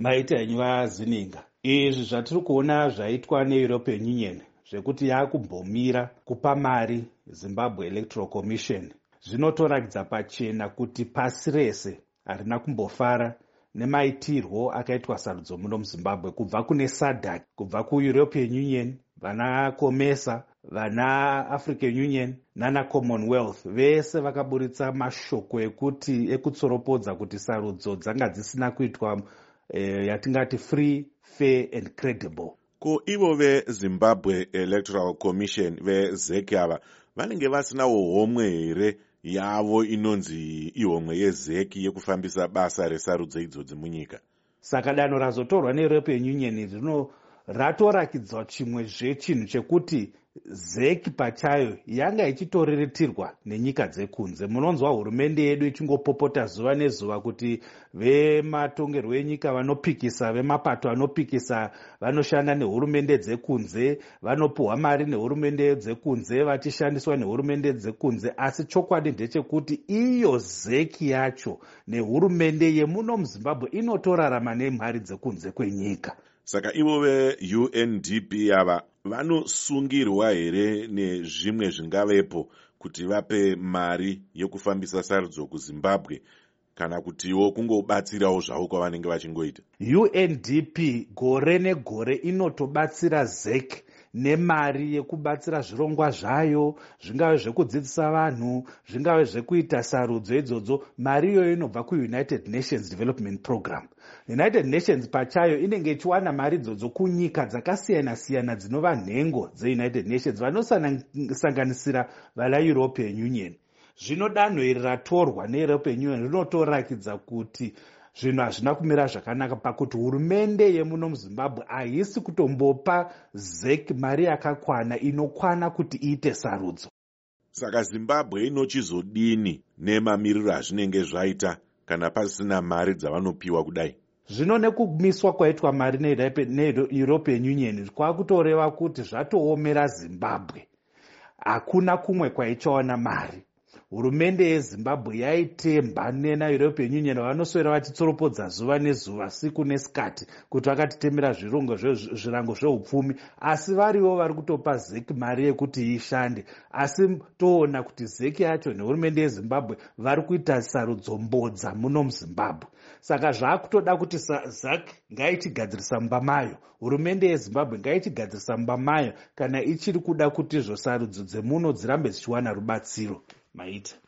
maita henyu vazininga. Izvi zvatiri kuona zvaitwa neeuropean union zvekuti yaakumbomira kupa mari zimbabwe electoral commission. Zvinotoratidza pachena kuti pasi rese harina kumbofara nemaitirwo akaitwa sarudzo muno muzimbabwe kubva kune sadak kubva kueuropean union vana komesa vana african union nana commonwealth. Vese vakaburitsa mashoko ekuti ekutsoropodza kuti sarudzo dzanga dzisina kuitwa eh, yatingati free fair and credible. Ko ivo vezimbabwe electoral commission vezeki ava vanenge vasinawo homwe here yavo inonzi ihomwe yezeki yekufambisa basa resarudzo idzodzi munyika? Saka danho razotorwa neeuropean union rino ratorakidzwa chimwe zvechinhu chekuti zeki pachayo yanga ichitoriretirwa nenyika dzekunze. Munonzwa hurumende yedu ichingopopota zuva nezuva kuti vematongerwo enyika vanopikisa vemapato anopikisa vanoshanda nehurumende dzekunze vanopiwa mari nehurumende dzekunze vachishandiswa nehurumende dzekunze. Asi chokwadi ndechekuti iyo zeki yacho nehurumende yemuno muzimbabwe inotorarama nemari dzekunze kwenyika saka ivo veundp ava vanosungirwa here nezvimwe zvingavepo kuti vape mari yekufambisa sarudzo kuzimbabwe kana kutiwo kungobatsirawo zvavo kwavanenge vachingoita? Undp gore negore inotobatsira zek nemari yekubatsira zvirongwa zvayo zvingave zvekudzidzisa vanhu zvingave zvekuita sarudzo idzodzo mari iyoyo inobva kuunited nations development program. United nations pachayo inenge ichiwana mari idzodzo kunyika dzakasiyana-siyana dzinova nhengo dzeunited nations vanosanganisira valaeuropean union. Zvino danho iri ratorwa neeuropean union rinotorakidza kuti zvinhu hazvina kumira zvakanaka pakuti hurumende yemuno muzimbabwe haisi kutombopa zek mari yakakwana inokwana kuti iite sarudzo. Saka zimbabwe inochizodini nemamiriro azvinenge zvaita kana pasina mari dzavanopiwa kudai? Zvino nekumiswa kwaitwa mari neeuropean union kwakutoreva kuti zvatoomera zimbabwe. Hakuna kumwe kwaichawana mari hurumende yezimbabwe yaitemba nenaeuropean union vanoswera vachitsoropodza zuva nezuva siku nesikati kuti vakatitemera zvirango zveupfumi. Asi varivo vari kutopa zeki mari yekuti ishande. Asi toona kuti zeki yacho nehurumende yezimbabwe vari kuita sarudzombodza muno muzimbabwe. Saka zvaakutoda kuti zak ngaichigadzirisa mumba mayo. Hurumende yezimbabwe ngaichigadzirisa mumba mayo. Kana ichiri kuda kuti izvo sarudzo dzemuno dzirambe dzichiwana rubatsiro mate.